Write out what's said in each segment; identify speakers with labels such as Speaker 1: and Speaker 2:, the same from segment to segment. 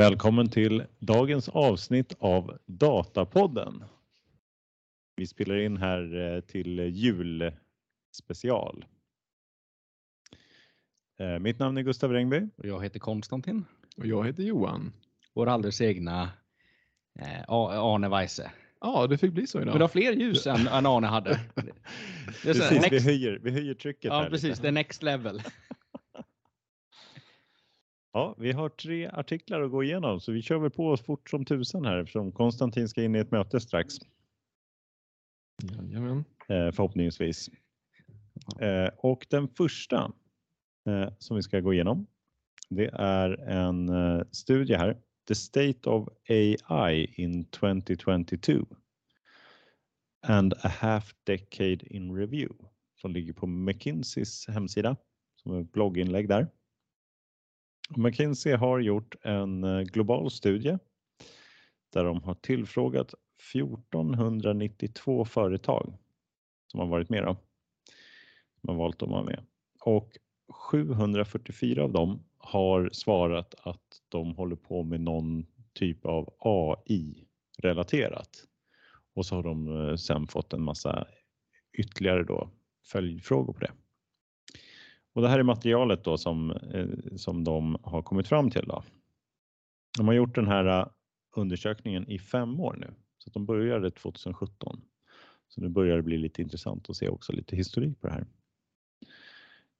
Speaker 1: Välkommen till dagens avsnitt av Datapodden. Vi spelar in här eh, till julspecial. Eh, mitt namn är Gustav Rengby.
Speaker 2: Och jag heter Konstantin.
Speaker 3: Och jag heter Johan.
Speaker 2: Vår alldeles egna eh, Arne Weise.
Speaker 3: Ja, det fick bli så idag.
Speaker 2: Men du har fler ljus än, än Arne hade.
Speaker 1: Precis, vi,
Speaker 2: next,
Speaker 1: höjer, vi höjer trycket
Speaker 2: ja,
Speaker 1: här
Speaker 2: precis.
Speaker 1: lite.
Speaker 2: Det är next level.
Speaker 1: Ja, vi har tre artiklar att gå igenom så vi kör väl på oss fort som tusan här eftersom Konstantin ska in i ett möte strax
Speaker 3: Jajamän.
Speaker 1: eh, förhoppningsvis. Eh, och den första eh, som vi ska gå igenom det är en studie här. The State of AI in 2022 and a half decade in review som ligger på McKinseys hemsida som är ett blogginlägg där. McKinsey har gjort en eh, global studie där de har tillfrågat 1492 företag som har varit med då, som har valt att vara med. Och 744 av dem har svarat att de håller på med någon typ av AI-relaterat. Och så har de eh, sen fått en massa ytterligare då följdfrågor på det. Och det här är materialet då som, eh, som de har kommit fram till. Då. De har gjort den här eh, undersökningen i fem år nu, så att de började 2017. Så nu börjar det bli lite intressant att se också lite historik på det här.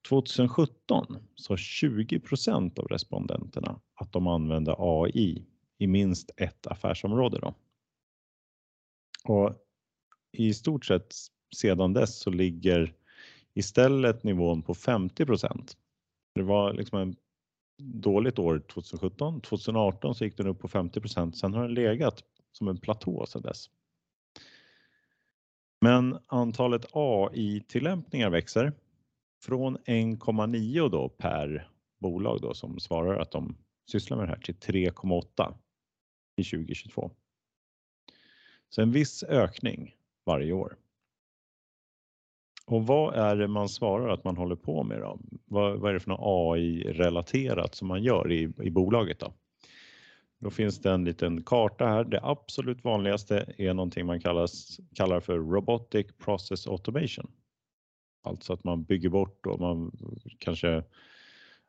Speaker 1: 2017 sa 20% av respondenterna att de använde AI i minst ett affärsområde. Då. Och I stort sett sedan dess så ligger istället nivån på 50% Det var liksom en dåligt år 2017. 2018 så gick den upp på 50% Sen har den legat som en platå sedan dess. Men antalet AI-tillämpningar växer från 1,9 då per bolag då som svarar att de sysslar med det här till 3,8 i 2022. Så en viss ökning varje år. Och vad är det man svarar att man håller på med då? Vad, vad är det för något AI-relaterat som man gör i, i bolaget då? Då finns det en liten karta här. Det absolut vanligaste är någonting man kallas, kallar för Robotic Process Automation. Alltså att man bygger bort och man kanske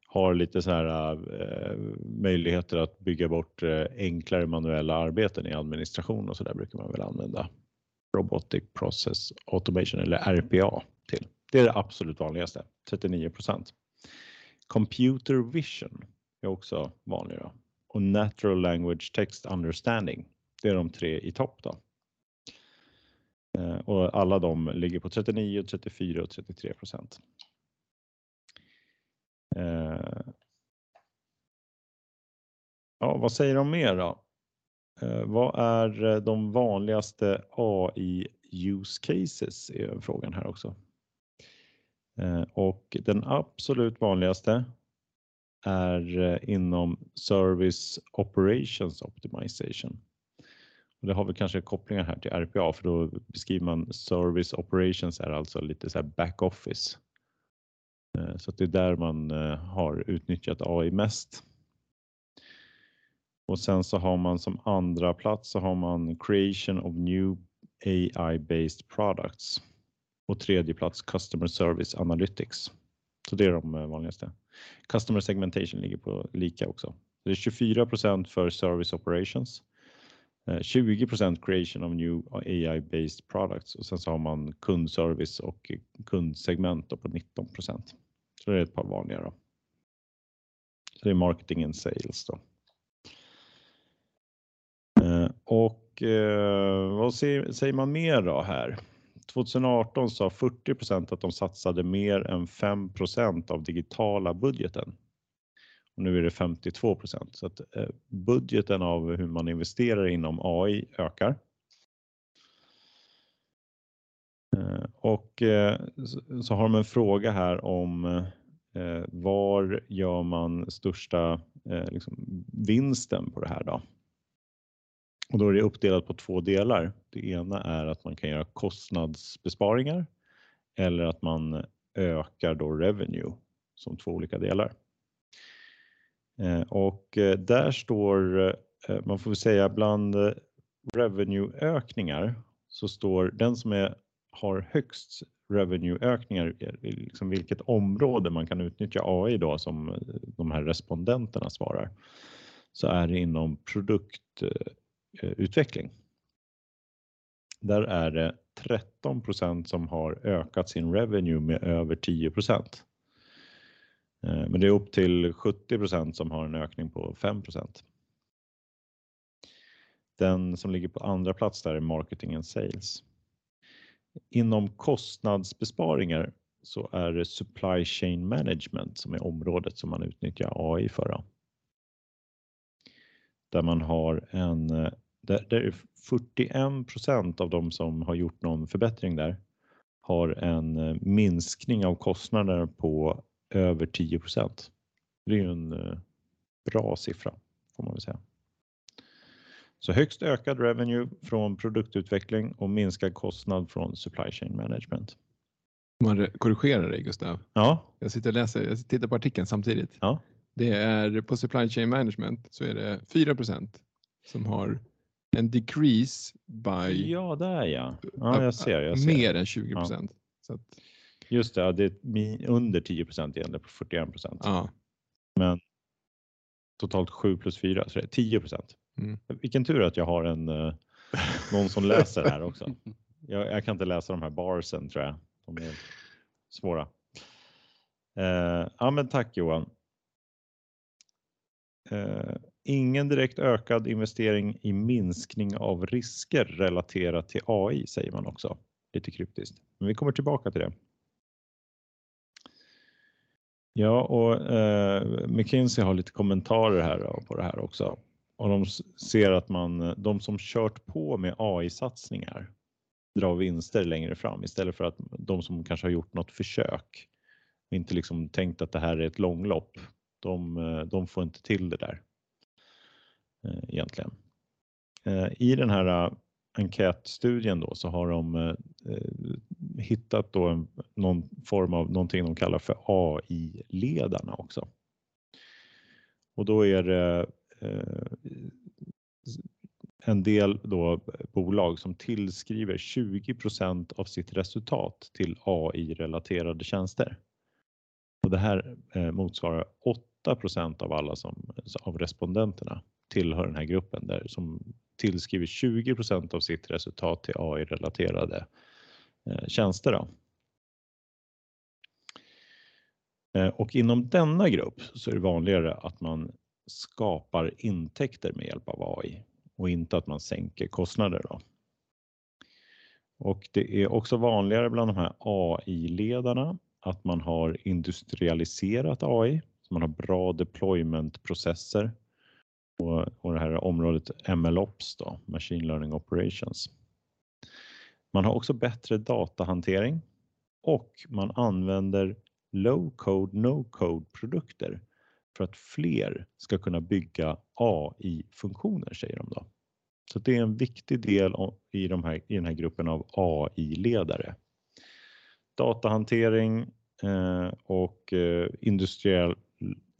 Speaker 1: har lite så här eh, möjligheter att bygga bort eh, enklare manuella arbeten i administration och så där brukar man väl använda Robotic Process Automation eller RPA till. Det är det absolut vanligaste, 39% Computer Vision är också vanligare och Natural Language Text Understanding. Det är de tre i topp då. Eh, och alla de ligger på 39, 34 och 33 procent. Eh, ja, vad säger de mer då? Eh, vad är eh, de vanligaste AI use cases är frågan här också. Eh, och den absolut vanligaste är inom Service Operations Optimization. Och det har vi kanske kopplingar här till RPA för då beskriver man Service Operations är alltså lite så här back office. Så det är där man har utnyttjat AI mest. Och sen så har man som andra plats så har man Creation of New AI-based Products. Och tredje plats Customer Service Analytics. Så det är de eh, vanligaste. Customer Segmentation ligger på lika också. Det är 24% för Service Operations. Eh, 20% Creation of New AI-based Products och sen så har man kundservice och kundsegment på 19% Så det är ett par vanliga då. Så det är marketing and sales då. Och eh, vad säger man mer då här? 2018 sa 40% att de satsade mer än 5% av digitala budgeten. Och nu är det 52% så att eh, budgeten av hur man investerar inom AI ökar. Eh, och så har de en fråga här om var gör man största liksom vinsten på det här då? Och då är det uppdelat på två delar. Det ena är att man kan göra kostnadsbesparingar eller att man ökar då revenue som två olika delar. Eh, och eh, där står, eh, man får väl säga bland revenueökningar så står den som är, har högst revenueökningar, liksom vilket område man kan utnyttja AI då som de här respondenterna svarar, så är det inom produkt Eh, utveckling. Där är det 13% som har ökat sin revenue med över 10% eh, Men det är upp till 70% som har en ökning på 5% Den som ligger på andra plats där är marketing and sales. Inom kostnadsbesparingar så är det supply chain management som är området som man utnyttjar AI för. Där man har en, eh, där, där 41% av de som har gjort någon förbättring där har en minskning av kostnader på över 10 Det är ju en eh, bra siffra får man väl säga. Så högst ökad revenue från produktutveckling och minskad kostnad från supply chain management.
Speaker 3: Man korrigerar dig Gustav.
Speaker 1: Ja.
Speaker 3: Jag sitter och läser, jag tittar på artikeln samtidigt.
Speaker 1: Ja.
Speaker 3: Det är på supply chain management så är det 4% som har en decrease by
Speaker 1: Ja, där ja. Ja, jag ser. Jag ser.
Speaker 3: mer än 20 procent.
Speaker 1: Ja. Just det, det är under 10 procent egentligen på 41 procent.
Speaker 3: Ja.
Speaker 1: Men totalt 7 plus 4 så det är 10 procent.
Speaker 3: Mm.
Speaker 1: Vilken tur att jag har en uh, någon som läser här också. Jag, jag, kan inte läsa de här barsen tror jag. De är svåra. Uh, ja, men tack Johan. Uh, ingen direkt ökad investering i minskning av risker relaterat till AI säger man också. Lite kryptiskt, men vi kommer tillbaka till det. Ja, och eh, McKinsey har lite kommentarer här på det här också och de ser att man, de som kört på med AI-satsningar drar vinster längre fram istället för att de som kanske har gjort något försök och inte liksom tänkt att det här är ett långlopp. De, eh, de får inte till det där Eh, egentligen. Eh, I den här eh, enkätstudien då så har de hittat då någon form av någonting de kallar för AI-ledarna också. Och då är det en del då bolag som tillskriver 20% av sitt resultat till AI-relaterade tjänster. Och det här motsvarar 8% av alla som, av respondenterna tillhör den här gruppen där som tillskriver 20% av sitt resultat till AI-relaterade eh, tjänster. Då. Eh, och inom denna grupp så är det vanligare att man skapar intäkter med hjälp av AI och inte att man sänker kostnader. Då. Och det är också vanligare bland de här AI-ledarna att man har industrialiserat AI, så man har bra deploymentprocesser och, och det här området MLOps, då, Machine Learning Operations. Man har också bättre datahantering och man använder low code, no code produkter för att fler ska kunna bygga AI-funktioner, säger de då. Så det är en viktig del i, de här, i den här gruppen av AI-ledare. Datahantering eh, och eh, industriell,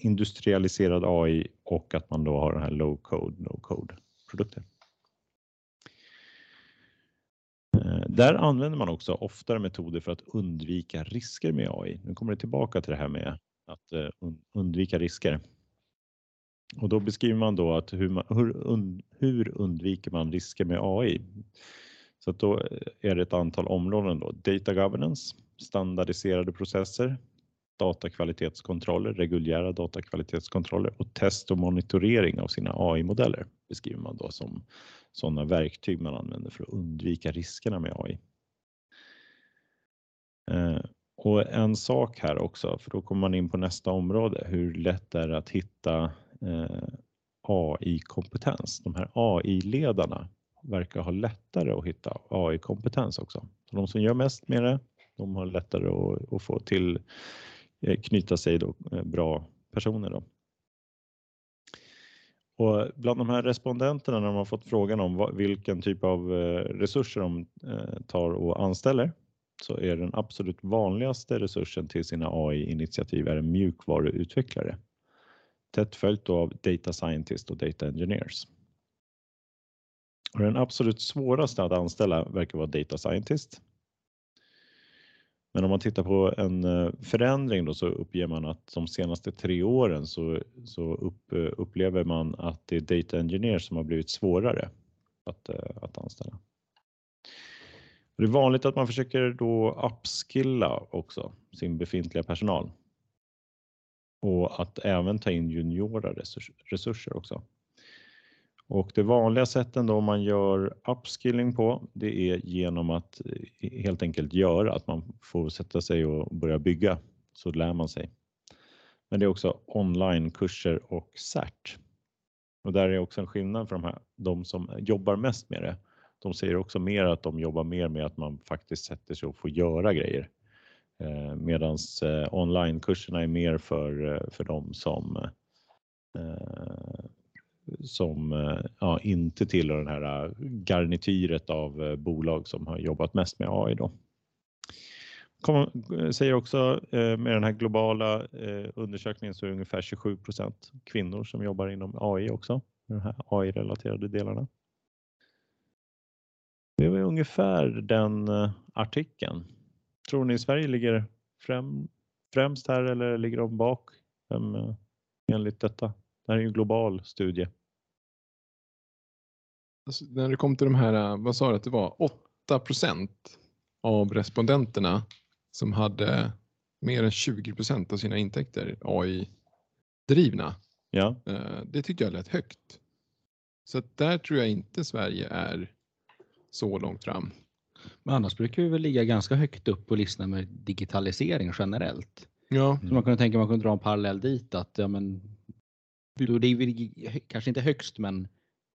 Speaker 1: industrialiserad AI och att man då har den här low code, no code produkter. Eh, där använder man också oftare metoder för att undvika risker med AI. Nu kommer det tillbaka till det här med att eh, undvika risker. Och då beskriver man då att hur, man, hur, hur undviker man risker med AI? Så att då eh, är det ett antal områden då. Data governance, standardiserade processer, datakvalitetskontroller, reguljära datakvalitetskontroller och test och monitorering av sina AI-modeller beskriver man då som sådana verktyg man använder för att undvika riskerna med AI. Eh, och en sak här också, för då kommer man in på nästa område. Hur lätt är det att hitta eh, AI-kompetens? De här AI-ledarna verkar ha lättare att hitta AI-kompetens också. Så de som gör mest med det, de har lättare att, att få till Eh, knyta sig då, eh, bra personer. Då. Och bland de här respondenterna när de har fått frågan om vilken typ av eh, resurser de tar och anställer så är den absolut vanligaste resursen till sina AI-initiativ är en mjukvaruutvecklare. tätt följt då av Data Scientist och Data Engineers. Och den absolut svåraste att anställa verkar vara Data Scientist. Men om man tittar på en eh, förändring då så uppger man att de senaste tre åren så, så upp, eh, upplever man att det är Data Engineer som har blivit svårare att, eh, att anställa. Det är vanligt att man försöker då upskilla också sin befintliga personal. Och att även ta in juniora resurser också. Och det vanliga sätten då man gör upskilling på, det är genom att eh, helt enkelt göra, att man får sätta sig och börja bygga, så lär man sig. Men det är också onlinekurser och CERT. Och där är också en skillnad för de här, de som jobbar mest med det. De säger också mer att de jobbar mer med att man faktiskt sätter sig och får göra grejer. Eh, Medan eh, onlinekurserna är mer för, eh, för de som eh, som eh, ja, inte tillhör den här eh, garnityret av eh, bolag som har jobbat mest med AI. Då. Kom, säger också med den här globala undersökningen så är det ungefär 27% kvinnor som jobbar inom AI också, de här AI-relaterade delarna. Det var ungefär den artikeln. Tror ni Sverige ligger främ, främst här eller ligger de bak Vem, enligt detta? Det här är ju en global studie.
Speaker 3: Alltså, när det kom till de här, vad sa du att det var, 8 procent av respondenterna som hade mer än 20 procent av sina intäkter AI-drivna.
Speaker 1: Ja.
Speaker 3: Eh, det tyckte jag lät högt. Så där tror jag inte Sverige är så långt fram.
Speaker 2: Men annars brukar vi väl ligga ganska högt upp på listan med digitalisering generellt.
Speaker 3: Ja.
Speaker 2: Så man kunde tänka man kunde dra en parallell dit att ja, men, då det är kanske inte högst men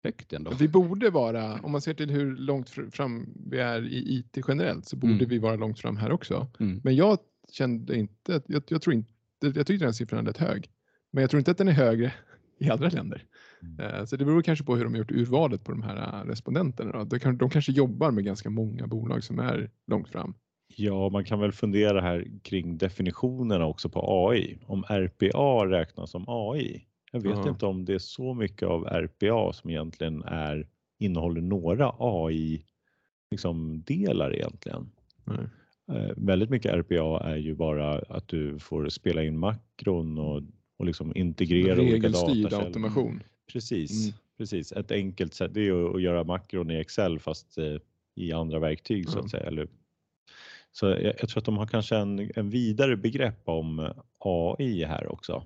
Speaker 2: högt ändå.
Speaker 3: Vi borde vara, om man ser till hur långt fram vi är i IT generellt så borde mm. vi vara långt fram här också. Mm. Men jag kände inte, jag, jag tror inte, jag tyckte den siffran lät hög. Men jag tror inte att den är högre i andra länder. Mm. Eh, så det beror kanske på hur de har gjort urvalet på de här eh, respondenterna. De kanske jobbar med ganska många bolag som är långt fram.
Speaker 1: Ja, man kan väl fundera här kring definitionerna också på AI. Om RPA räknas som AI. Jag vet uh inte om det är så mycket av RPA som egentligen är, innehåller några AI liksom, delar egentligen.
Speaker 3: Nej.
Speaker 1: Eh, väldigt mycket RPA är ju bara att du får spela in makron och, och liksom integrera olika
Speaker 3: datakällor. automation.
Speaker 1: Precis, mm. precis. Ett enkelt sätt det är att göra makron i Excel fast eh, i andra verktyg så att säga. Eller, så jag, jag, tror att de har kanske en, en vidare begrepp om AI här också.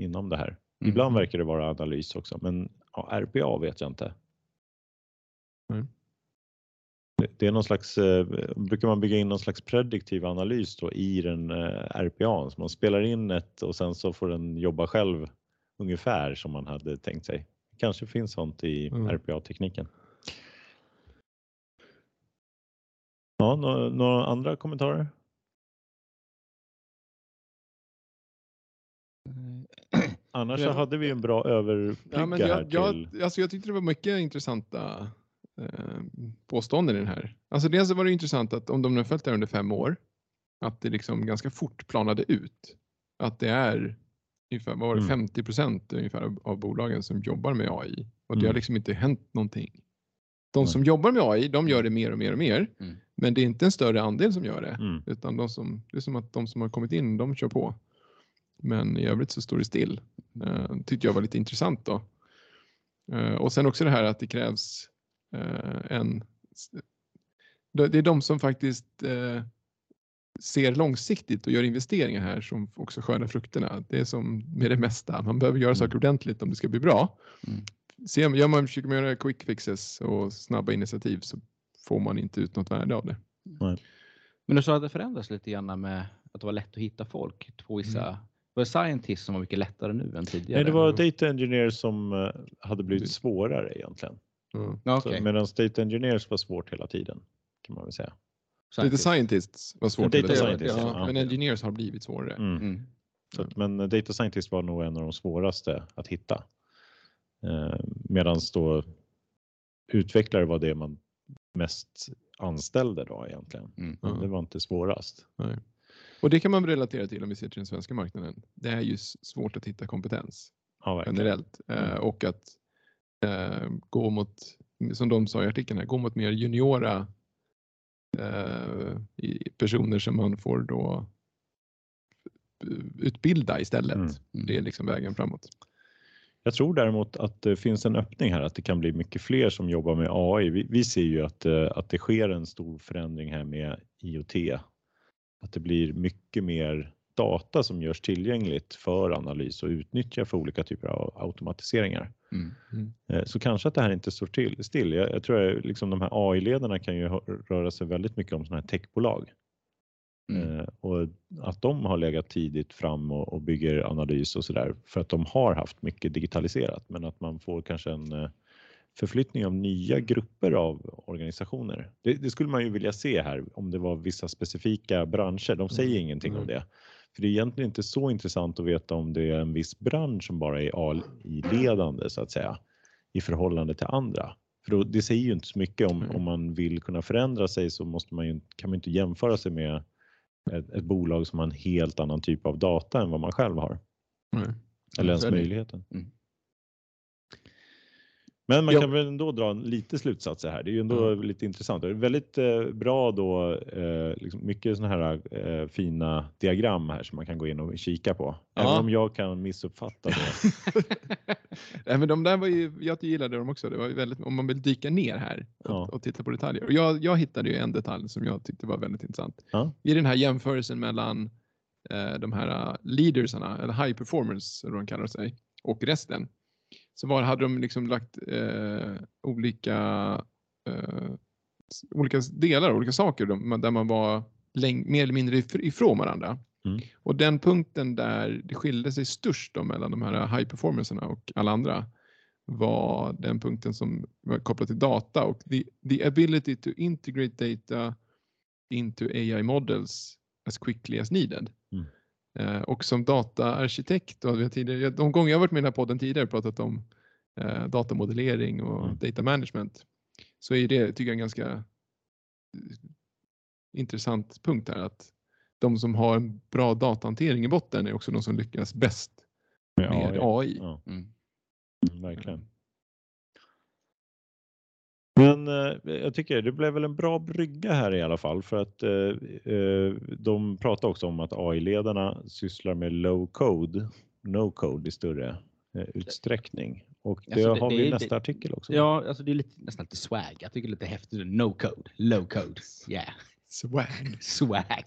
Speaker 1: Inom det här. Mm. Ibland verkar det vara analys också, men ja, RPA vet jag inte.
Speaker 3: Mm.
Speaker 1: Det, det, är någon slags, eh, brukar man bygga in någon slags prediktiv analys då i den eh, RPA, så man spelar in ett och sen så får den jobba själv ungefär som man hade tänkt sig. Kanske finns sånt i mm. RPA-tekniken. Ja, några, några andra kommentarer? Annars så hade vi en bra överbrygga ja, jag, här till...
Speaker 3: Jag, alltså jag tyckte det var mycket intressanta eh, påståenden i den här. Alltså dels var det intressant att om de nu följt det under fem år, att det liksom ganska fort planade ut. Att det är ungefär, vad var det, mm. 50 procent ungefär av, av, bolagen som jobbar med AI och det mm. har liksom inte hänt någonting. De som jobbar med AI, de gör det mer och mer och mer, mm. men det är inte en större andel som gör det,
Speaker 1: mm.
Speaker 3: utan de som, det är som att de som har kommit in, de kör på. Men i övrigt så står det still. Uh, tyckte jag var lite intressant då. Uh, och sen också det här att det krävs uh, en det är de som faktiskt uh, ser långsiktigt och gör investeringar här som också skördar frukterna. Det är som med det mesta, man behöver göra saker mm. ordentligt om det ska bli bra.
Speaker 2: Mm.
Speaker 3: Ser, gör man, försöker man göra quick fixes och snabba initiativ så får man inte ut något värde av det.
Speaker 1: Nej.
Speaker 2: Men du sa att det förändras lite grann med att det var lätt att hitta folk på vissa mm. Var det scientist som var mycket lättare nu än tidigare?
Speaker 1: Nej, det var data engineers som eh, hade blivit svårare egentligen.
Speaker 3: Mm.
Speaker 2: Okay.
Speaker 1: Medan data engineers var svårt hela tiden kan man väl säga.
Speaker 3: Scientist. Data scientists var svårt.
Speaker 1: Data scientists,
Speaker 3: ja, ja. Men engineers har blivit svårare.
Speaker 1: Mm. Mm. Så att, men data scientist var nog en av de svåraste att hitta. Eh, Medan då utvecklare var det man mest anställde då egentligen.
Speaker 2: Mm.
Speaker 1: Det var inte svårast.
Speaker 3: Nej. Och det kan man relatera till om vi ser till den svenska marknaden. Det är ju svårt att hitta kompetens
Speaker 1: Ja,
Speaker 3: generellt eh, och att eh, gå mot, som de sa i artikeln här, gå mot mer juniora eh, personer som man får då utbilda istället.
Speaker 1: Mm.
Speaker 3: Det är liksom vägen framåt.
Speaker 1: Jag tror däremot att det finns en öppning här, att det kan bli mycket fler som jobbar med AI. Vi, vi ser ju att, eh, att det sker en stor förändring här med IoT. Att det blir mycket mer data som görs tillgängligt för analys och utnyttja för olika typer av automatiseringar.
Speaker 2: Mm.
Speaker 1: Eh, Så kanske att det här inte står till, still. Jag, jag tror att liksom de här AI-ledarna kan ju röra sig väldigt mycket om sådana här techbolag.
Speaker 2: Mm.
Speaker 1: Eh, och att de har legat tidigt fram och, och bygger analys och sådär för att de har haft mycket digitaliserat men att man får kanske en eh, förflyttning av nya grupper av organisationer. Det, det skulle man ju vilja se här om det var vissa specifika branscher. De säger
Speaker 3: Mm.
Speaker 1: ingenting om
Speaker 3: Mm.
Speaker 1: det. För det är egentligen inte så intressant att veta om det är en viss bransch som bara är AI-ledande så att säga i förhållande till andra. För då, det säger ju inte så mycket om,
Speaker 3: Mm.
Speaker 1: om man vill kunna förändra sig så måste man ju, kan man inte jämföra sig med ett, ett bolag som har en helt annan typ av data än vad man själv har.
Speaker 3: Nej.
Speaker 1: Eller ens möjligheten.
Speaker 2: Mm.
Speaker 1: Men man
Speaker 3: Ja.
Speaker 1: kan väl ändå dra lite slutsatser här. Det är ju ändå lite intressant. Det är väldigt eh, bra då, eh, liksom mycket sådana här eh, fina diagram här som man kan gå in och kika på.
Speaker 3: Ja.
Speaker 1: Även om jag kan missuppfatta det.
Speaker 3: Nej, men de där var ju, jag gillade dem också. Det var ju väldigt, om man vill dyka ner här och,
Speaker 1: Ja.
Speaker 3: och titta på detaljer. Och jag, jag hittade ju en detalj som jag tyckte var väldigt intressant. I den här jämförelsen mellan eh, de här uh, leadersarna, eller high performers eller de kallar sig, och resten. Så var, hade de liksom lagt eh, olika, eh, olika delar, olika saker där man var läng- mer eller mindre if- ifrån varandra.
Speaker 1: Mm.
Speaker 3: Och den punkten där det skilde sig störst då mellan de här high performerserna och alla andra var den punkten som var kopplad till data och the, the ability to integrate data into AI models as quickly as needed.
Speaker 1: Mm.
Speaker 3: Eh, och som dataarkitekt, och vi har tidigare, de gånger jag varit med i den här podden tidigare pratat om eh, datamodellering och
Speaker 1: Mm.
Speaker 3: data management, så är det tycker jag en ganska eh, intressant punkt här att de som har en bra datahantering i botten är också de som lyckas bäst
Speaker 1: Med
Speaker 3: med AI.
Speaker 1: Ja,
Speaker 2: Mm.
Speaker 1: mm, verkligen. Men eh, jag tycker det blev väl en bra brygga här i alla fall för att eh, eh, de pratar också om att AI-ledarna sysslar med low code, no code i större eh, utsträckning. Och det,
Speaker 2: Alltså, det-
Speaker 1: har
Speaker 2: det
Speaker 1: vi i nästa
Speaker 2: det-
Speaker 1: artikel också.
Speaker 2: Ja, alltså det är lite, nästan lite swag. Jag tycker det är lite häftigt. No code, low code. Yeah,
Speaker 3: Swag.
Speaker 2: swag.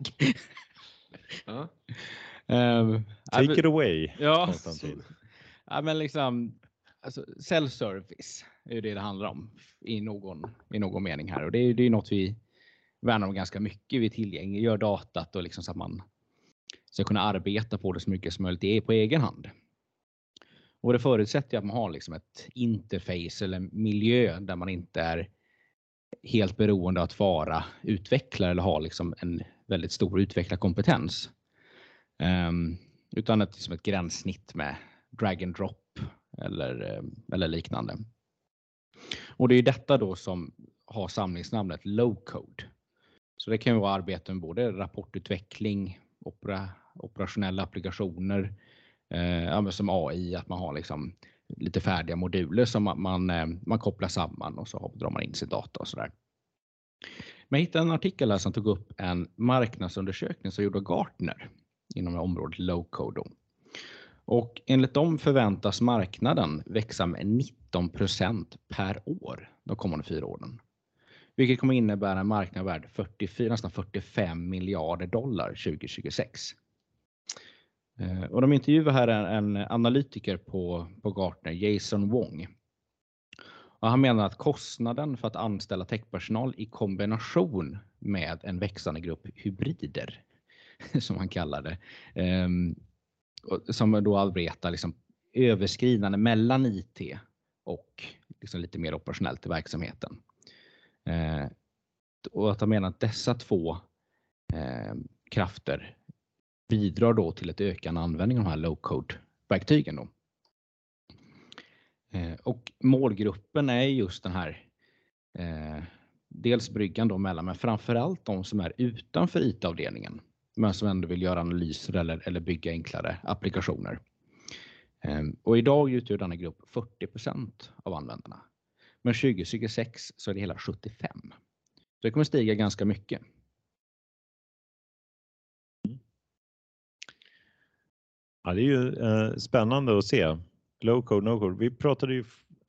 Speaker 3: Ja.
Speaker 2: um,
Speaker 1: Take it away.
Speaker 2: Ja, ja men liksom alltså, self-service är ju det det handlar om i någon, i någon mening här och det är ju det är något vi värnar om ganska mycket. Vi tillgängliggör datat och liksom så att man ska kunna arbeta på det så mycket som möjligt är på egen hand. Och det förutsätter ju att man har liksom ett interface eller miljö där man inte är helt beroende av att vara utvecklare eller ha liksom en väldigt stor utvecklarkompetens. Um, utan ett, liksom ett gränssnitt med drag and drop eller, eh, eller liknande. Och det är detta då som har samlingsnamnet low code. Så det kan ju vara arbete med både rapportutveckling, opera, operationella applikationer, eh, som AI, att man har liksom lite färdiga moduler som man, man, eh, man kopplar samman och så drar man in sin data och sådär. Men jag hittade en artikel här som tog upp en marknadsundersökning som gjord av Gartner inom området low code. Och enligt dem förväntas marknaden växa med 19% per år de kommande fyra åren. Vilket kommer innebära en marknad värd 44, nästan 45 miljarder dollar 2026. Eh, och de intervjuar här en, en analytiker på, på Gartner, Jason Wong. Och han menar att kostnaden för att anställa techpersonal i kombination med en växande grupp hybrider, som han kallar det, ehm, som då arbetar liksom överskridande mellan IT och liksom lite mer operationellt i verksamheten. Eh, och att han menar att dessa två eh, krafter bidrar då till ett ökande användning av de här low code verktygen. Då. Eh, och målgruppen är just den här eh, dels bryggan då mellan, men framförallt de som är utanför IT-avdelningen men som ändå vill göra analyser eller, eller bygga enklare applikationer. Ehm, och idag utgör denna grupp 40% av användarna. Men 2026 så är det hela 75. Så det kommer stiga ganska mycket.
Speaker 1: Ja, det är ju eh, spännande att se. Low code, no code. Vi pratade ju,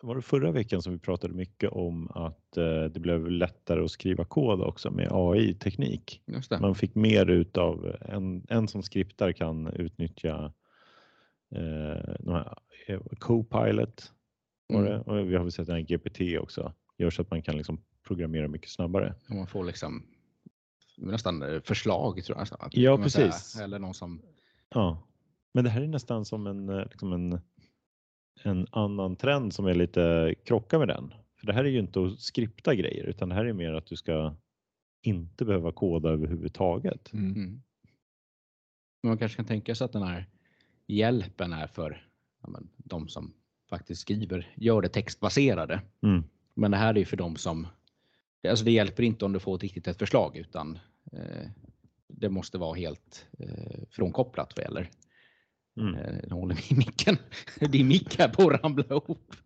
Speaker 1: var det förra veckan som vi pratade mycket om att eh, det blev lättare att skriva kod också med AI-teknik. Man fick mer utav, en, en som skriptar kan utnyttja eh, eh, Copilot
Speaker 2: Mm.
Speaker 1: och vi har väl sett den här GPT också. Gör så att man kan liksom programmera mycket snabbare.
Speaker 2: Och man får liksom nästan eh, förslag tror jag. nästan, att-
Speaker 1: Ja,
Speaker 2: man säga.
Speaker 1: precis.
Speaker 2: Eller någon som
Speaker 1: Ja, men det här är nästan som en, liksom en, en annan trend som är lite krockar med den. För det här är ju inte att skripta grejer utan det här är mer att du ska inte behöva koda överhuvudtaget.
Speaker 3: Mm.
Speaker 2: Mm. Men man kanske kan tänka sig att den här hjälpen är för ja, men, de som faktiskt skriver, gör det textbaserade.
Speaker 1: Mm.
Speaker 2: Men det här är ju för de som, alltså det hjälper inte om du får ett riktigt ett förslag utan eh, det måste vara helt eh, frånkopplat vad gäller.
Speaker 1: Mm.
Speaker 2: Eh, jag håller i micken. Din mick här på att ramla ihop.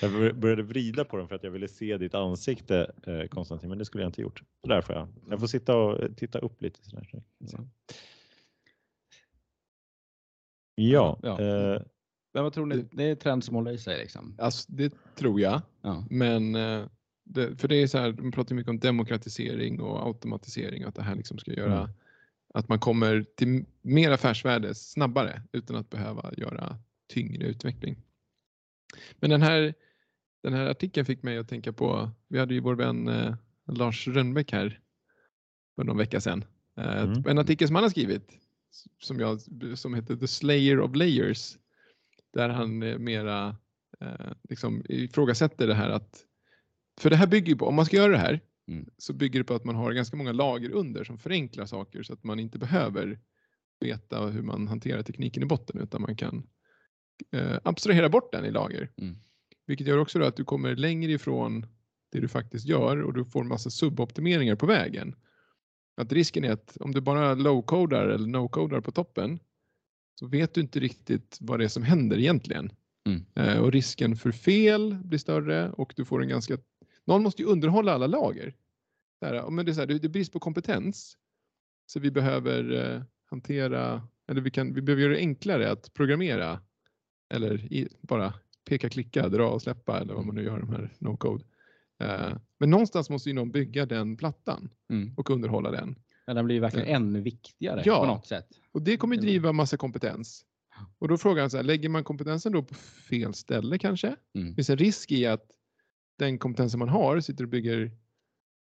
Speaker 1: Jag bör- började vrida på den för att jag ville se ditt ansikte eh, Konstantin, men det skulle jag inte gjort. Så där får jag. Jag får sitta och eh, titta upp lite. Sådär. så. Ja,
Speaker 2: Ja.
Speaker 1: Eh,
Speaker 2: Men vad tror ni? Det är en trend som håller i sig liksom.
Speaker 3: Alltså, det tror jag.
Speaker 2: Ja.
Speaker 3: Men det, för det är så här, de pratar mycket om demokratisering och automatisering och att det här liksom ska göra
Speaker 1: Mm.
Speaker 3: Att man kommer till mer affärsvärde snabbare utan att behöva göra tyngre utveckling. Men den här, den här artikeln fick mig att tänka på, vi hade ju vår vän eh, Lars Rönnbäck här för någon vecka sedan. Eh,
Speaker 1: Mm.
Speaker 3: En artikel som han har skrivit som, jag, som heter The Slayer of Layers där han eh, mera eh, liksom ifrågasätter det här att för det här bygger ju på, om man ska göra det här
Speaker 2: Mm.
Speaker 3: så bygger det på att man har ganska många lager under som förenklar saker så att man inte behöver veta hur man hanterar tekniken i botten utan man kan eh, abstrahera bort den i lager.
Speaker 2: Mm.
Speaker 3: Vilket gör också att du kommer längre ifrån det du faktiskt gör och du får massa suboptimeringar på vägen. Att risken är att om du bara low-codar eller no-codar på toppen så vet du inte riktigt vad det är som händer egentligen.
Speaker 2: Mm.
Speaker 3: Eh, och risken för fel blir större och du får en ganska... Någon måste ju underhålla alla lager. Ja, men det, är så här, det det är brist på kompetens. Så vi behöver eh, hantera, eller vi, kan, vi behöver göra det enklare att programmera. Eller i, bara peka, klicka, dra och släppa eller vad man nu gör de här no-code. Eh, men någonstans måste ju någon bygga den plattan
Speaker 2: Mm.
Speaker 3: och underhålla den.
Speaker 2: Men den blir ju verkligen ännu viktigare
Speaker 3: Ja.
Speaker 2: på något sätt.
Speaker 3: Och det kommer ju driva massa kompetens. Och då frågar han så här, lägger man kompetensen då på fel ställe kanske?
Speaker 2: Mm.
Speaker 3: Finns en risk i att den kompetensen man har sitter och bygger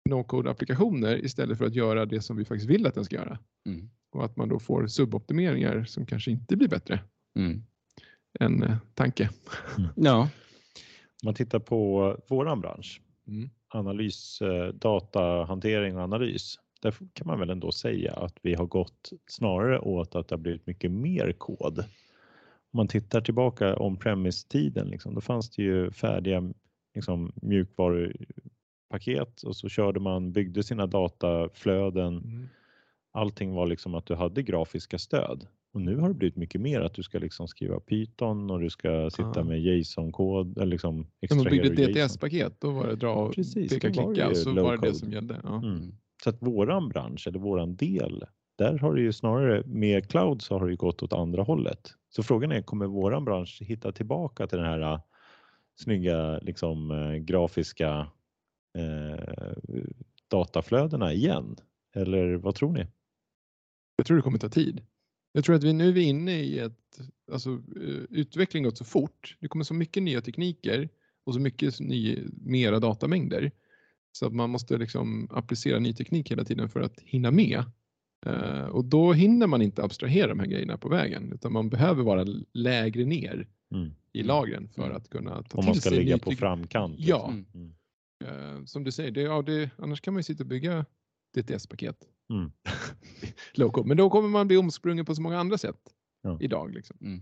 Speaker 3: no-code-applikationer istället för att göra det som vi faktiskt vill att den ska göra.
Speaker 2: Mm.
Speaker 3: Och att man då får suboptimeringar som kanske inte blir bättre
Speaker 2: Mm.
Speaker 3: än eh, tanke.
Speaker 2: Ja.
Speaker 1: Om man tittar på våran bransch,
Speaker 3: Mm.
Speaker 1: analys, eh, datahantering och analys. Där kan man väl ändå säga att vi har gått snarare åt att det har blivit mycket mer kod. Om man tittar tillbaka om premise-tiden, liksom, då fanns det ju färdiga liksom, mjukvarupaket och så körde man, byggde sina dataflöden.
Speaker 3: Mm.
Speaker 1: Allting var liksom att du hade grafiska stöd. Och nu har det blivit mycket mer att du ska liksom skriva Python och du ska sitta
Speaker 3: Ja.
Speaker 1: med JSON-kod eller liksom
Speaker 3: När man byggde ett. DTS-paket då var det dra och
Speaker 1: Precis,
Speaker 3: peka, klicka och så var det det som gällde. Ja.
Speaker 1: Mm. Så att våran bransch eller våran del, där har det ju snarare med cloud så har det ju gått åt andra hållet. Så frågan är, kommer våran bransch hitta tillbaka till den här snygga liksom eh, grafiska eh, dataflödena igen? Eller vad tror ni?
Speaker 3: Jag tror det kommer ta tid. Jag tror att vi nu är vi inne i ett, alltså eh, utvecklingen gått så fort. Det kommer så mycket nya tekniker och så mycket ny, mera datamängder. Så att man måste liksom applicera ny teknik hela tiden för att hinna med. Eh, och då hinner man inte abstrahera de här grejerna på vägen utan man behöver vara lägre ner
Speaker 1: Mm.
Speaker 3: i
Speaker 2: Mm.
Speaker 3: lagren för
Speaker 2: Mm.
Speaker 3: att kunna ta
Speaker 1: Om
Speaker 3: till
Speaker 1: man ska
Speaker 3: sig
Speaker 1: ligga på framkant.
Speaker 3: Ja.
Speaker 1: liksom. Mm.
Speaker 3: Eh, som du säger, det, ja, det, annars kan man ju sitta och bygga DTS-paket.
Speaker 1: Mm.
Speaker 3: Men då kommer man bli omsprungen på så många andra sätt
Speaker 1: Ja.
Speaker 3: idag. Liksom.
Speaker 2: Mm.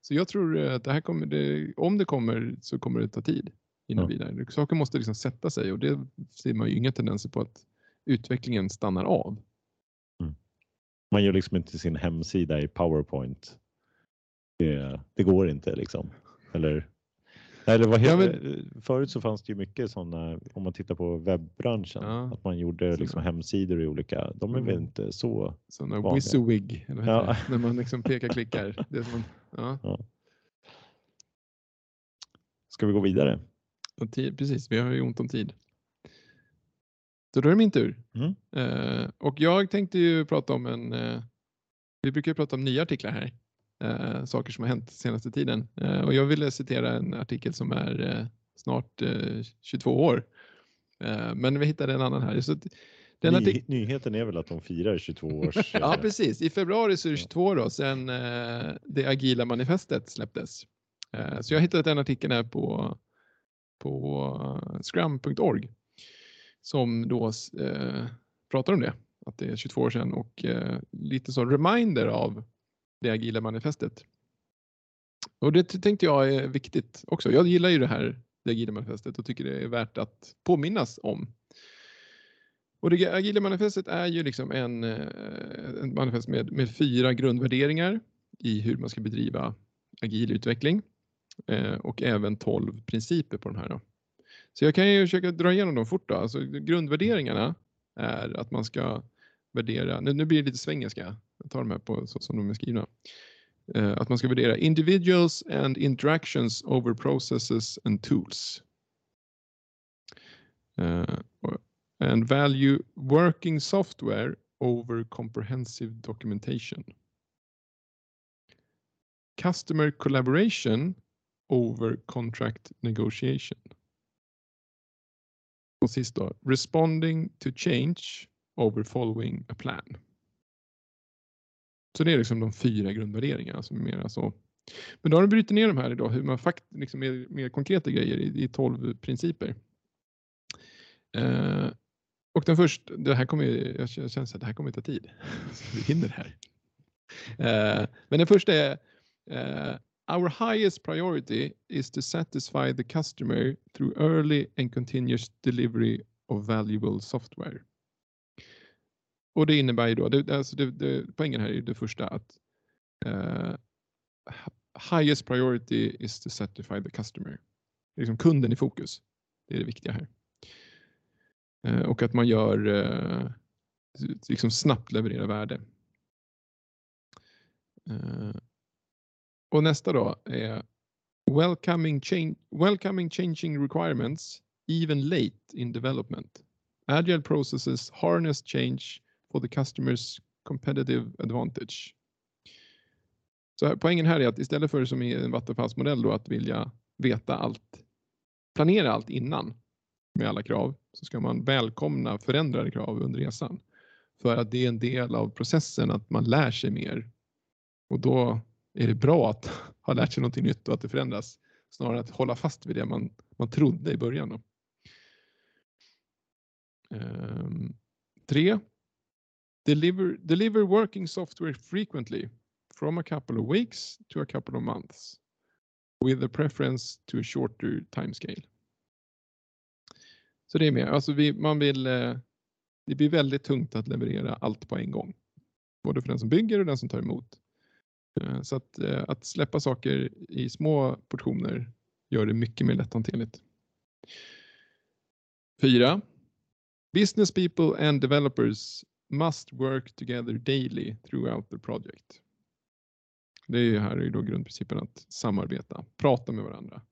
Speaker 3: Så jag tror eh, att det här kommer, det, om det kommer så kommer det ta tid innan
Speaker 1: Ja.
Speaker 3: vidare. Saker måste liksom sätta sig och det ser man ju inga tendenser på att utvecklingen stannar av.
Speaker 1: Man gör liksom inte sin hemsida i Powerpoint. Det, det går inte liksom. Eller, eller vad
Speaker 3: Ja,
Speaker 1: heter, Förut så fanns det ju mycket sådana, om man tittar på webbranschen,
Speaker 3: Ja.
Speaker 1: att man gjorde liksom hemsidor i olika, de är väl
Speaker 3: Mm.
Speaker 1: inte så.
Speaker 3: Sådana
Speaker 1: Vanliga.
Speaker 3: WYSIWYG,
Speaker 1: Ja.
Speaker 3: heter när man liksom pekar klickar. Det som en, ja.
Speaker 1: Ska vi gå vidare?
Speaker 3: Tid, precis, vi har ju ont om tid. Så då är det min tur.
Speaker 1: Mm.
Speaker 3: Eh, och jag tänkte ju prata om en, eh, vi brukar ju prata om nya artiklar här, eh, saker som har hänt senaste tiden. Eh, och jag ville citera en artikel som är eh, snart eh, 22 år. Eh, men vi hittade en annan här. Så den
Speaker 1: Ny,
Speaker 3: artik-
Speaker 1: nyheten är väl att de firar 22 års...
Speaker 3: Ja,
Speaker 1: eh,
Speaker 3: precis. I februari så är det 22 då, sen eh, det agila manifestet släpptes. Eh, så jag har hittat en artikel här på, på eh, scrum.org som då eh, pratar om det, att det är 22 år sedan och eh, lite så reminder av det agila manifestet. Och det tänkte jag är viktigt också. Jag gillar ju det här, det agila manifestet och tycker det är värt att påminnas om. Och det agila manifestet är ju liksom en, eh, en manifest med, med fyra grundvärderingar i hur man ska bedriva agil utveckling eh, och även 12 principer på de här. Då. Så jag kan ju försöka dra igenom dem fort. Då. Alltså, grundvärderingarna är att man ska värdera, nu, nu blir det lite svengelska, ta tar de här på så som de är skrivna. Eh, att man ska värdera individuals and interactions over processes and tools. Uh, and value working software over comprehensive documentation. Customer collaboration over contract negotiation. Och sist då, responding to change over following a plan. Så det är liksom de fyra grundvärderingarna som är mera så. Men då har du brutit ner de här idag, hur man faktiskt liksom mer, mer konkreta grejer i, i 12 principer. Eh, och den första, det här kommer jag känner att det här kommer ta tid. Så vi hinner det här. Eh, men den första är eh, Our highest priority is to satisfy the customer through early and continuous delivery of valuable software. Och det innebär ju då, det, alltså det, det, poängen här är ju det första att uh, highest priority is to satisfy the customer. Det är liksom kunden i fokus. Det är det viktiga här. Uh, och att man gör uh, liksom snabbt leverera värde. Och nästa då är welcoming, change, welcoming changing requirements even late in development. Agile processes harness change for the customer's competitive advantage. Så här, poängen här är att istället för som i en vattenfallsmodell då att vilja veta allt, planera allt innan med alla krav så ska man välkomna förändrade krav under resan. För att det är en del av processen att man lär sig mer. Och då är det bra att ha lärt sig någonting nytt och att det förändras snarare än att hålla fast vid det man, man trodde i början. Då. Ehm, tre. Deliver, deliver working software frequently from a couple of weeks to a couple of months with a preference to a shorter timescale. Så det är med. Alltså vi, man vill, eh, det blir väldigt tungt att leverera allt på en gång. Både för den som bygger och den som tar emot. Eh, så att, eh, att släppa saker i små portioner gör det mycket mer lätthanterligt. Fyra. Business people and developers must work together daily throughout the project. Det är ju här är då grundprincipen att samarbeta, prata med varandra.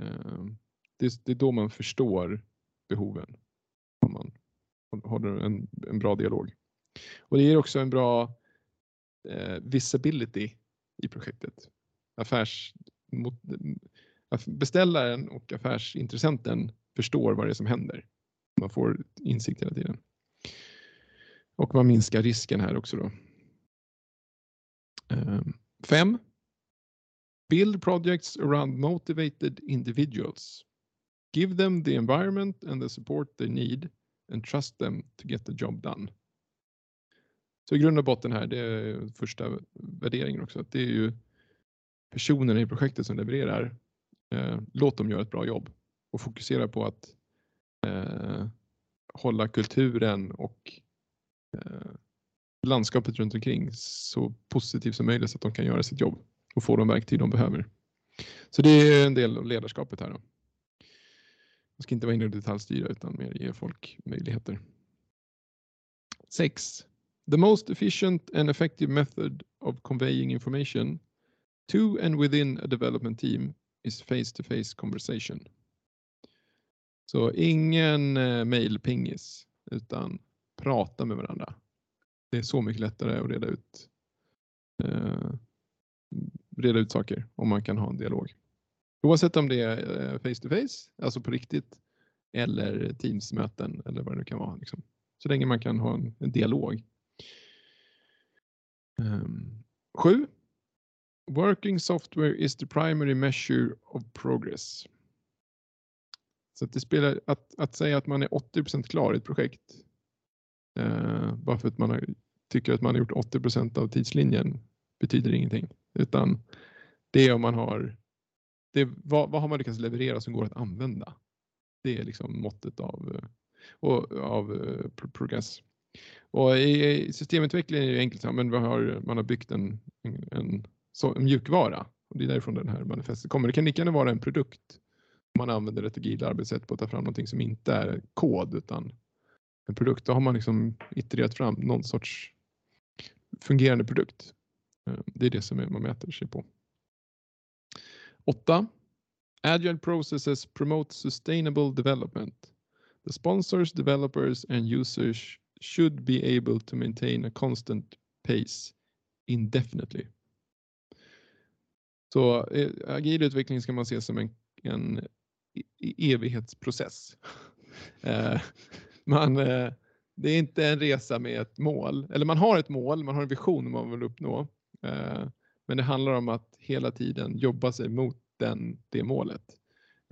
Speaker 3: Ehm, det är, då man förstår behoven. Om man håller en, en bra dialog. Och det ger också en bra eh, visibility i projektet. Affärs, beställaren och affärsintressenten förstår vad det är som händer. Man får insikt hela tiden. Och man minskar risken här också då. Ehm, Fem. Build projects around motivated individuals. Give them the environment and the support they need and trust them to get the job done. Så i grund och botten här, det är första värderingen också, att det är ju personerna i projektet som levererar. Ehm, låt dem göra ett bra jobb och fokusera på att eh, hålla kulturen och Eh, landskapet runt omkring så positivt som möjligt så att de kan göra sitt jobb och få de verktyg de behöver. Så det är en del av ledarskapet här. Då. Man ska inte vara inne och detaljstyra utan mer ge folk möjligheter. 6. The most efficient and effective method of conveying information to and within a development team is face-to-face -face conversation. Så ingen eh, mailpingis utan prata med varandra. Det är så mycket lättare att reda ut, eh, reda ut saker om man kan ha en dialog. Oavsett om det är face to face, alltså på riktigt, eller Teams-möten eller vad det nu kan vara. Liksom. Så länge man kan ha en, en dialog. Um, sju. Working software is the primary measure of progress. Så att det spelar, att, att säga att man är 80% klar i ett projekt eh, bara för att man har, tycker att man har gjort 80% av tidslinjen betyder ingenting. Utan det är om man har, det, vad, vad har man lyckats leverera som går att använda? Det är liksom måttet av, eh, och, av eh, progress. Och i systemutveckling är det enkelt, men har, man har byggt en, en, en, en mjukvara och det är därifrån den här manifestet kommer. Det kan lika gärna vara en produkt man använder ett agilt arbetssätt på att ta fram någonting som inte är kod utan en produkt. Då har man liksom itererat fram någon sorts fungerande produkt. Eh, det är det som man mäter sig på. 8. Agile processes promote sustainable development. The sponsors, developers and users should be able to maintain a constant pace indefinitely. Så eh, agil utveckling ska man se som en, en e-, e-, evighetsprocess. Eh, man, eh, det är inte en resa med ett mål, eller man har ett mål, man har en vision man vill uppnå. Eh, men det handlar om att hela tiden jobba sig mot den, det målet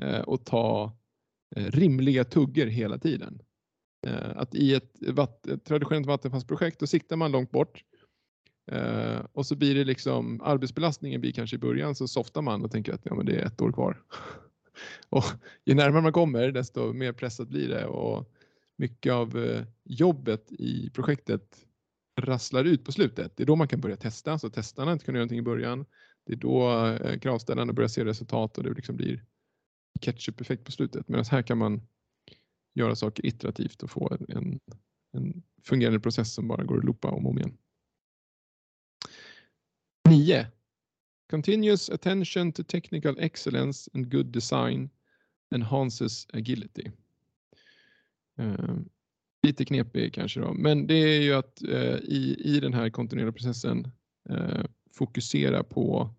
Speaker 3: eh, och ta eh, rimliga tuggor hela tiden. Eh, att i ett, ett traditionellt vattenfallsprojekt då siktar man långt bort och så blir det liksom arbetsbelastningen blir kanske i början så softar man och tänker att ja, men det är ett år kvar. Och ju närmare man kommer desto mer pressat blir det och mycket av eh, jobbet i projektet rasslar ut på slutet. Det är då man kan börja testa, så testarna inte kunde göra någonting i början. Det är då eh, kravställarna börjar se resultat och det liksom blir ketchup-effekt på slutet. Medan här kan man göra saker iterativt och få en, en fungerande process som bara går att loopa om och om igen. 9. Continuous attention to technical excellence and good design enhances agility. Eh, lite knepig kanske då, men det är ju att eh, i, i den här kontinuerliga processen eh, fokusera på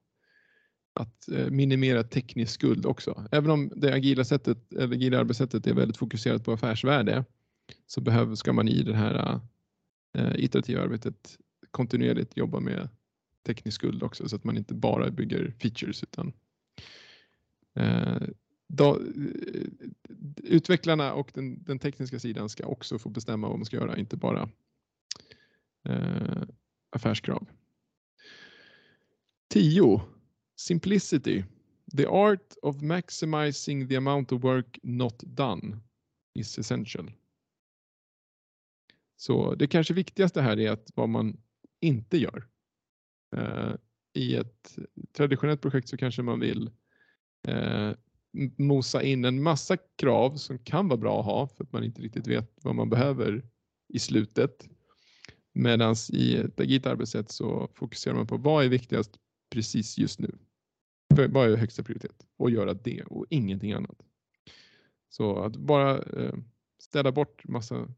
Speaker 3: att eh, minimera teknisk skuld också. Även om det agila, sättet, eller agila arbetssättet är väldigt fokuserat på affärsvärde så behöver, ska man i det här eh, iterativa arbetet kontinuerligt jobba med teknisk skuld också så att man inte bara bygger features utan eh, då, eh, utvecklarna och den, den, tekniska sidan ska också få bestämma vad man ska göra, inte bara eh, affärskrav. 10. Simplicity. The art of maximizing the amount of work not done is essential. Så det kanske viktigaste här är att vad man inte gör. Eh, I ett traditionellt projekt så kanske man vill eh, mosa in en massa krav som kan vara bra att ha för att man inte riktigt vet vad man behöver i slutet. Medan i ett agilt arbetssätt så fokuserar man på vad är viktigast precis just nu. Vad är högsta prioritet? Och göra det och ingenting annat. Så att bara eh, städa ställa bort massa,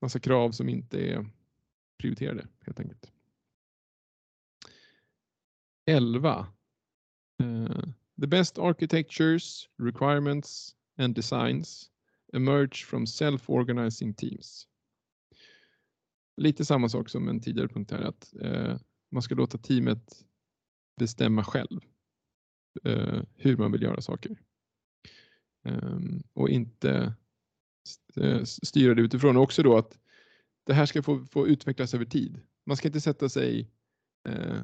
Speaker 3: massa krav som inte är prioriterade helt enkelt. 11. The best architectures, requirements and designs emerge from self-organizing teams. Lite samma sak som en tidigare punkt här att eh, man ska låta teamet bestämma själv eh, hur man vill göra saker. Eh, och inte eh, styra det utifrån. Och också då att det här ska få, få utvecklas över tid. Man ska inte sätta sig eh,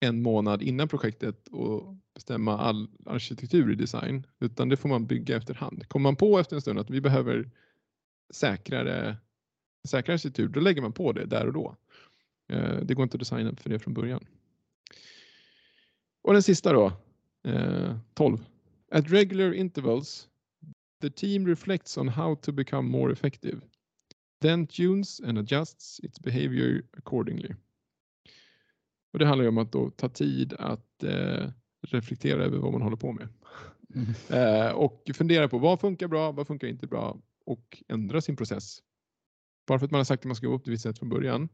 Speaker 3: en månad innan projektet och bestämma all arkitektur i design, utan det får man bygga efterhand. Kommer man på efter en stund att vi behöver säkrare, säkrare arkitektur, då lägger man på det där och då. Eh, det går inte att designa för det från början. Och den sista då, eh, 12. At regular intervals, the team reflects on how to become more effective. Then tunes and adjusts its behavior accordingly. Och det handlar ju om att då ta tid att eh, reflektera över vad man håller på med.
Speaker 2: Mm.
Speaker 3: Eh, och fundera på vad funkar bra, vad funkar inte bra och ändra sin process. Bara för att man har sagt att man ska gå upp till ett visst sätt från början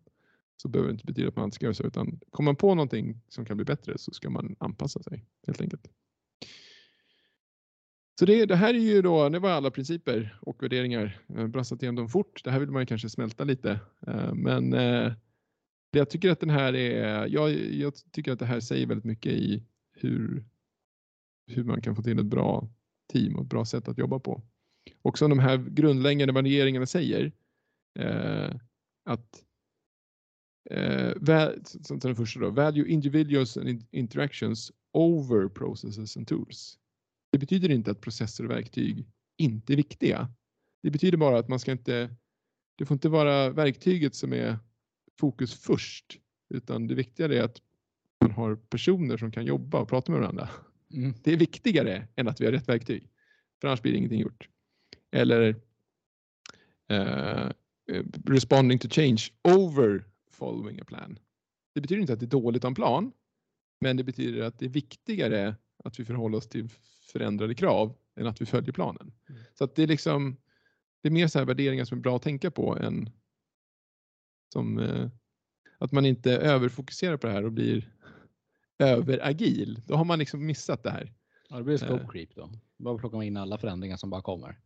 Speaker 3: så behöver det inte betyda att man inte ska göra så utan kommer man på någonting som kan bli bättre så ska man anpassa sig helt enkelt. Så det, det här är ju då, det var alla principer och värderingar. Brassat igenom dem fort. Det här vill man ju kanske smälta lite. Eh, Men eh, jag tycker att den här är, jag, jag tycker att det här säger väldigt mycket i hur, hur man kan få till ett bra team och ett bra sätt att jobba på. Och som de här grundläggande värderingarna säger, eh, att eh, som den första då, value individuals and interactions over processes and tools. Det betyder inte att processer och verktyg inte är viktiga. Det betyder bara att man ska inte, det får inte vara verktyget som är fokus först, utan det viktiga är att man har personer som kan jobba och prata med varandra.
Speaker 2: Mm.
Speaker 3: Det är viktigare än att vi har rätt verktyg, för annars blir ingenting gjort. Eller eh, responding to change over following a plan. Det betyder inte att det är dåligt att en plan, men det betyder att det är viktigare att vi förhåller oss till förändrade krav än att vi följer planen.
Speaker 2: Mm.
Speaker 3: Så att det är liksom, det är mer så här värderingar som är bra att tänka på än som eh, att man inte överfokuserar på det här och blir överagil. Då har man liksom missat det här.
Speaker 2: Ja, det blir scope
Speaker 3: Eh.
Speaker 2: creep då. Bara plocka in alla förändringar som bara kommer.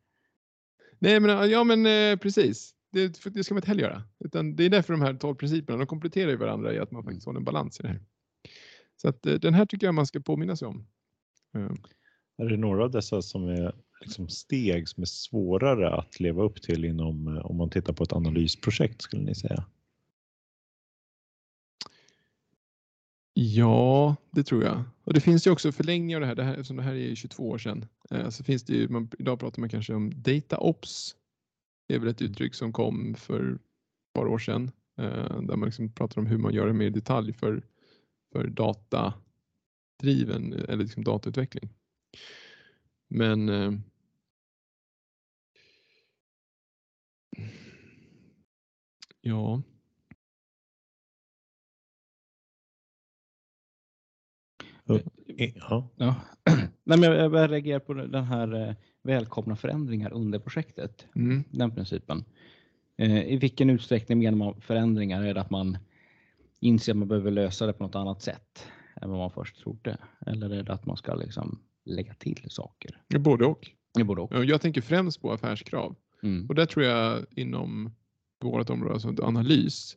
Speaker 3: Nej, men ja, men eh, precis. Det, det ska man inte heller göra. Utan det är därför de här 12 principerna, de kompletterar ju varandra i att man faktiskt håller en balans i det här. Så att eh, den här tycker jag man ska påminna sig om.
Speaker 1: Är det några av dessa som är liksom steg som är svårare att leva upp till inom, om man tittar på ett analysprojekt skulle ni säga?
Speaker 3: Ja, det tror jag. Och det finns ju också förlängningar av det här, det här eftersom det här är 22 år sedan. Eh, så finns det ju, man, idag pratar man kanske om data ops. Det är väl ett uttryck som kom för ett par år sedan. Eh, där man liksom pratar om hur man gör det mer i detalj för, för datadriven eller liksom datautveckling. Men eh, ja,
Speaker 1: Ja,
Speaker 2: Ja. Nej, men jag, jag reagerar på den här eh, välkomna förändringar under projektet.
Speaker 3: mm,
Speaker 2: Den principen. Eh, I vilken utsträckning menar man förändringar? Är det att man inser att man behöver lösa det på något annat sätt än vad man först trodde? Eller är det att man ska liksom lägga till saker?
Speaker 3: både och.
Speaker 2: Det både och.
Speaker 3: Ja, Jag tänker främst på affärskrav.
Speaker 2: Mm.
Speaker 3: Och där tror jag inom vårt område, alltså analys,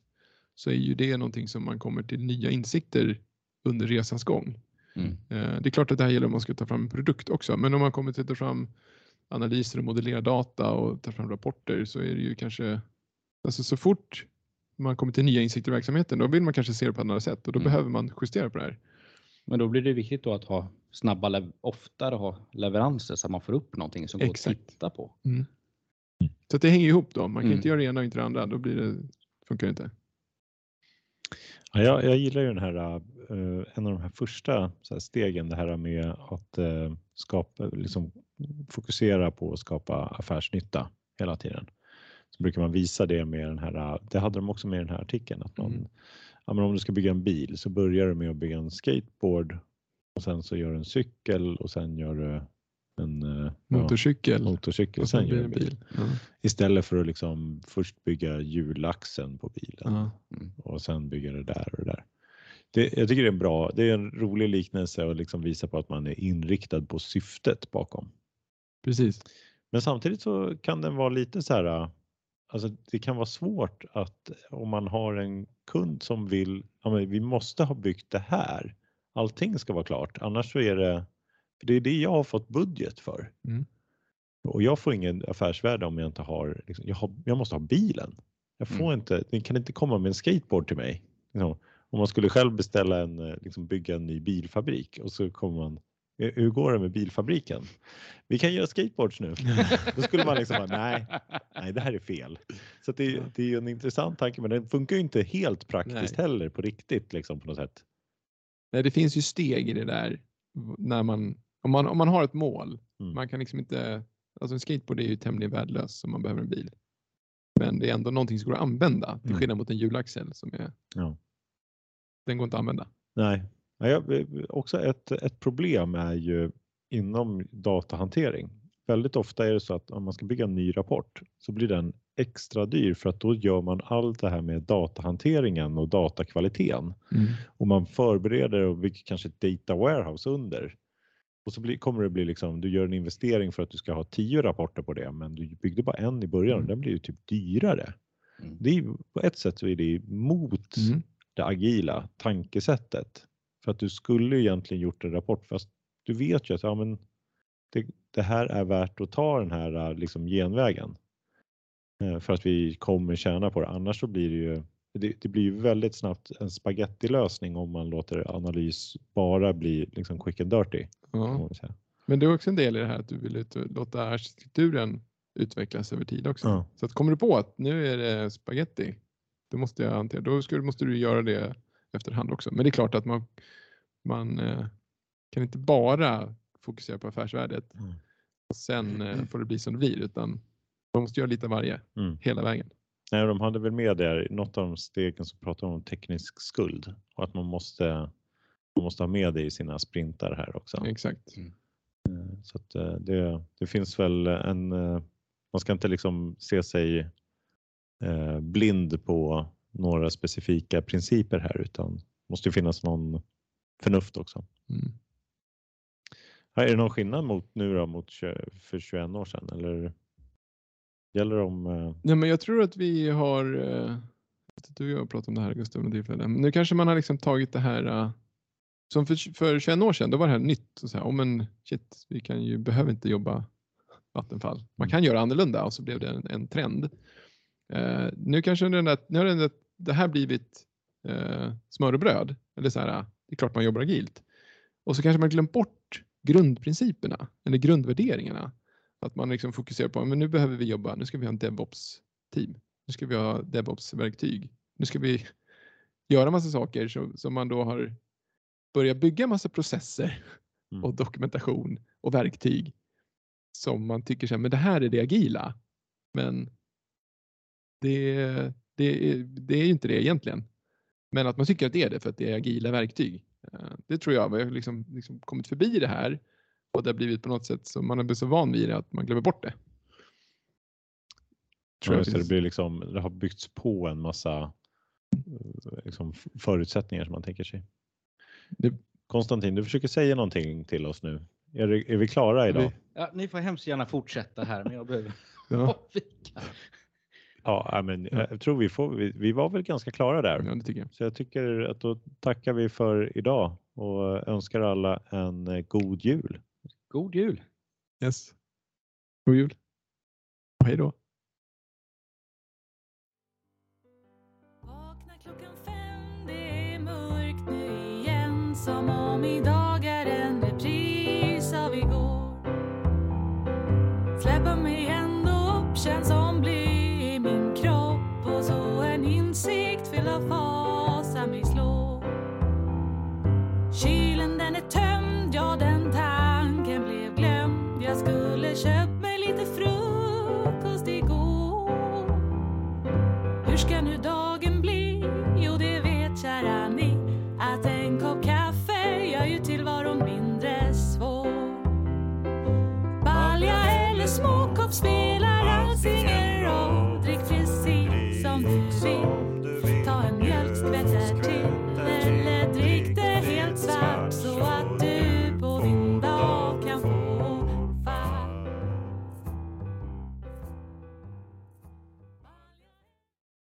Speaker 3: så är ju det någonting som man kommer till nya insikter under resans gång.
Speaker 2: Mm.
Speaker 3: Eh, Det är klart att det här gäller om man ska ta fram en produkt också, men om man kommer till att ta fram analyser och modellera data och ta fram rapporter så är det ju kanske, alltså så fort man kommer till nya insikter i verksamheten, då vill man kanske se det på annat sätt och då
Speaker 2: Mm.
Speaker 3: behöver man justera på det här.
Speaker 2: Men då blir det viktigt då att ha snabba, oftare ha leveranser så att man får upp någonting som går
Speaker 3: Exakt.
Speaker 2: att titta på.
Speaker 3: Så att det hänger ihop då, man kan
Speaker 2: Mm.
Speaker 3: inte göra det ena och inte det andra, då blir det, funkar det inte.
Speaker 1: Ja, jag, jag gillar ju den här, eh, en av de här första här stegen, det här med att eh, skapa, liksom, fokusera på att skapa affärsnytta hela tiden. Så brukar man visa det med den här, det hade de också med i den här artikeln, att man,
Speaker 3: Mm.
Speaker 1: ja, men om du ska bygga en bil så börjar du med att bygga en skateboard och sen så gör du en cykel och sen gör du en eh, ja,
Speaker 3: Motorcykel
Speaker 1: motorcykel sen gör en
Speaker 3: en
Speaker 1: bil.
Speaker 3: bil. Ja.
Speaker 1: Istället för att liksom först bygga hjulaxeln på bilen
Speaker 3: Ja.
Speaker 1: och sen bygga det där och det där. Det, jag tycker det är bra. Det är en rolig liknelse och liksom visa på att man är inriktad på syftet bakom.
Speaker 3: Precis.
Speaker 1: Men samtidigt så kan den vara lite så här. Alltså det kan vara svårt att om man har en kund som vill, ja men vi måste ha byggt det här. Allting ska vara klart, annars så är det, för det är det jag har fått budget för.
Speaker 3: Mm.
Speaker 1: Och jag får ingen affärsvärde om jag inte har, liksom, jag, har jag måste ha bilen. Jag får
Speaker 2: Mm.
Speaker 1: inte, ni kan inte komma med en skateboard till mig. Liksom, om man skulle själv beställa en, eh, liksom bygga en ny bilfabrik och så kommer man, hur går det med bilfabriken? Vi kan göra skateboards nu. Då skulle man liksom bara, nej, nej det här är fel. Så det, är- det är ju en intressant tanke men den funkar ju inte helt praktiskt
Speaker 3: Nej.
Speaker 1: heller på riktigt liksom på något sätt.
Speaker 3: Nej, det finns ju steg i det där när man, om man, om man har ett mål.
Speaker 1: Mm.
Speaker 3: Man kan liksom inte, alltså en skateboard är ju tämligen värdelös så man behöver en bil. Men det är ändå någonting som går att använda till
Speaker 1: Mm.
Speaker 3: skillnad mot en hjulaxel som är,
Speaker 1: Ja.
Speaker 3: den går inte att använda.
Speaker 1: Nej, Ja, också ett, ett problem är ju inom datahantering. Väldigt ofta är det så att om man ska bygga en ny rapport så blir den extra dyr för att då gör man allt det här med datahanteringen och datakvaliteten och man förbereder och bygger kanske ett data warehouse under. Och så blir, kommer det bli liksom, du gör en investering för att du ska ha tio rapporter på det, men du byggde bara en i början och
Speaker 3: Mm.
Speaker 1: den blir ju typ dyrare.
Speaker 2: Mm.
Speaker 1: Det är, på ett sätt så är det emot
Speaker 3: Mm.
Speaker 1: det agila tankesättet. För att du skulle ju egentligen gjort en rapport fast du vet ju att ja, men det, det här är värt att ta den här liksom genvägen. Eh, För att vi kommer tjäna på det. Annars så blir det ju det, det blir ju väldigt snabbt en spagettilösning om man låter analys bara bli liksom quick and dirty.
Speaker 3: Ja. Men det är också en del i det här att du vill låta arkitekturen utvecklas över tid också.
Speaker 1: Ja.
Speaker 3: Så att kommer du på att nu är det spaghetti, då måste jag hantera, då ska, måste du göra det efterhand också. Men det är klart att man, man eh, kan inte bara fokusera på affärsvärdet
Speaker 1: Mm.
Speaker 3: och sen eh, får det bli som det blir, utan man måste göra lite av varje
Speaker 1: Mm.
Speaker 3: hela vägen.
Speaker 1: Nej, de hade väl med där, i något av de stegen så pratar de om teknisk skuld och att man måste, man måste ha med det i sina sprintar här också.
Speaker 3: Exakt.
Speaker 1: Eh, Så att eh, det, det finns väl en, eh, man ska inte liksom se sig blind på några specifika principer här utan måste ju finnas någon förnuft också.
Speaker 3: Mm.
Speaker 1: Här, Är det någon skillnad mot nu då mot för 21 år sedan eller gäller de? eh,
Speaker 3: Nej, men jag tror att vi har, eh, du och jag pratat om det här Gustav, tillfälle. men nu kanske man har liksom tagit det här, eh, som för, för 21 år sedan, då var det här nytt. Och så här, oh, men shit, vi kan ju, behöver inte jobba Vattenfall. Man kan göra annorlunda och så blev det en, en trend. Eh, nu kanske den där, nu har den där, det här blivit eh, smör och bröd. Eller så här, det är klart man jobbar agilt. Och så kanske man glömt bort grundprinciperna eller grundvärderingarna. Att man liksom fokuserar på, men nu behöver vi jobba, nu ska vi ha en DevOps-team. Nu ska vi ha DevOps-verktyg. Nu ska vi göra massa saker som, som man då har börjat bygga massa processer
Speaker 1: Mm.
Speaker 3: och dokumentation och verktyg som man tycker så här, men det här är det agila. Men det, det, är, det är ju inte det egentligen. Men att man tycker att det är det för att det är agila verktyg. Eh, Det tror jag, vi har liksom, liksom kommit förbi det här och det har blivit på något sätt så man har blivit så van vid det att man glömmer bort det.
Speaker 1: Tror så det,
Speaker 3: finns.
Speaker 1: blir liksom, det har byggts på en massa eh, liksom, förutsättningar som man tänker sig.
Speaker 3: Det-
Speaker 1: Konstantin, du försöker säga någonting till oss nu. Är, det, är vi klara idag?
Speaker 2: Ja, ni får hemskt gärna fortsätta här, men jag behöver
Speaker 3: Ja,
Speaker 2: fika.
Speaker 1: Ja, ja, men
Speaker 3: Ja.
Speaker 1: jag tror vi, får, vi, vi var väl ganska klara där.
Speaker 3: ja, det tycker jag.
Speaker 1: Så jag tycker att då tackar vi för idag och önskar alla en eh, god jul.
Speaker 2: God jul!
Speaker 3: Yes. God jul. Och hej då.
Speaker 4: Vakna klockan fem, det är mörkt nu igen som om idag stops.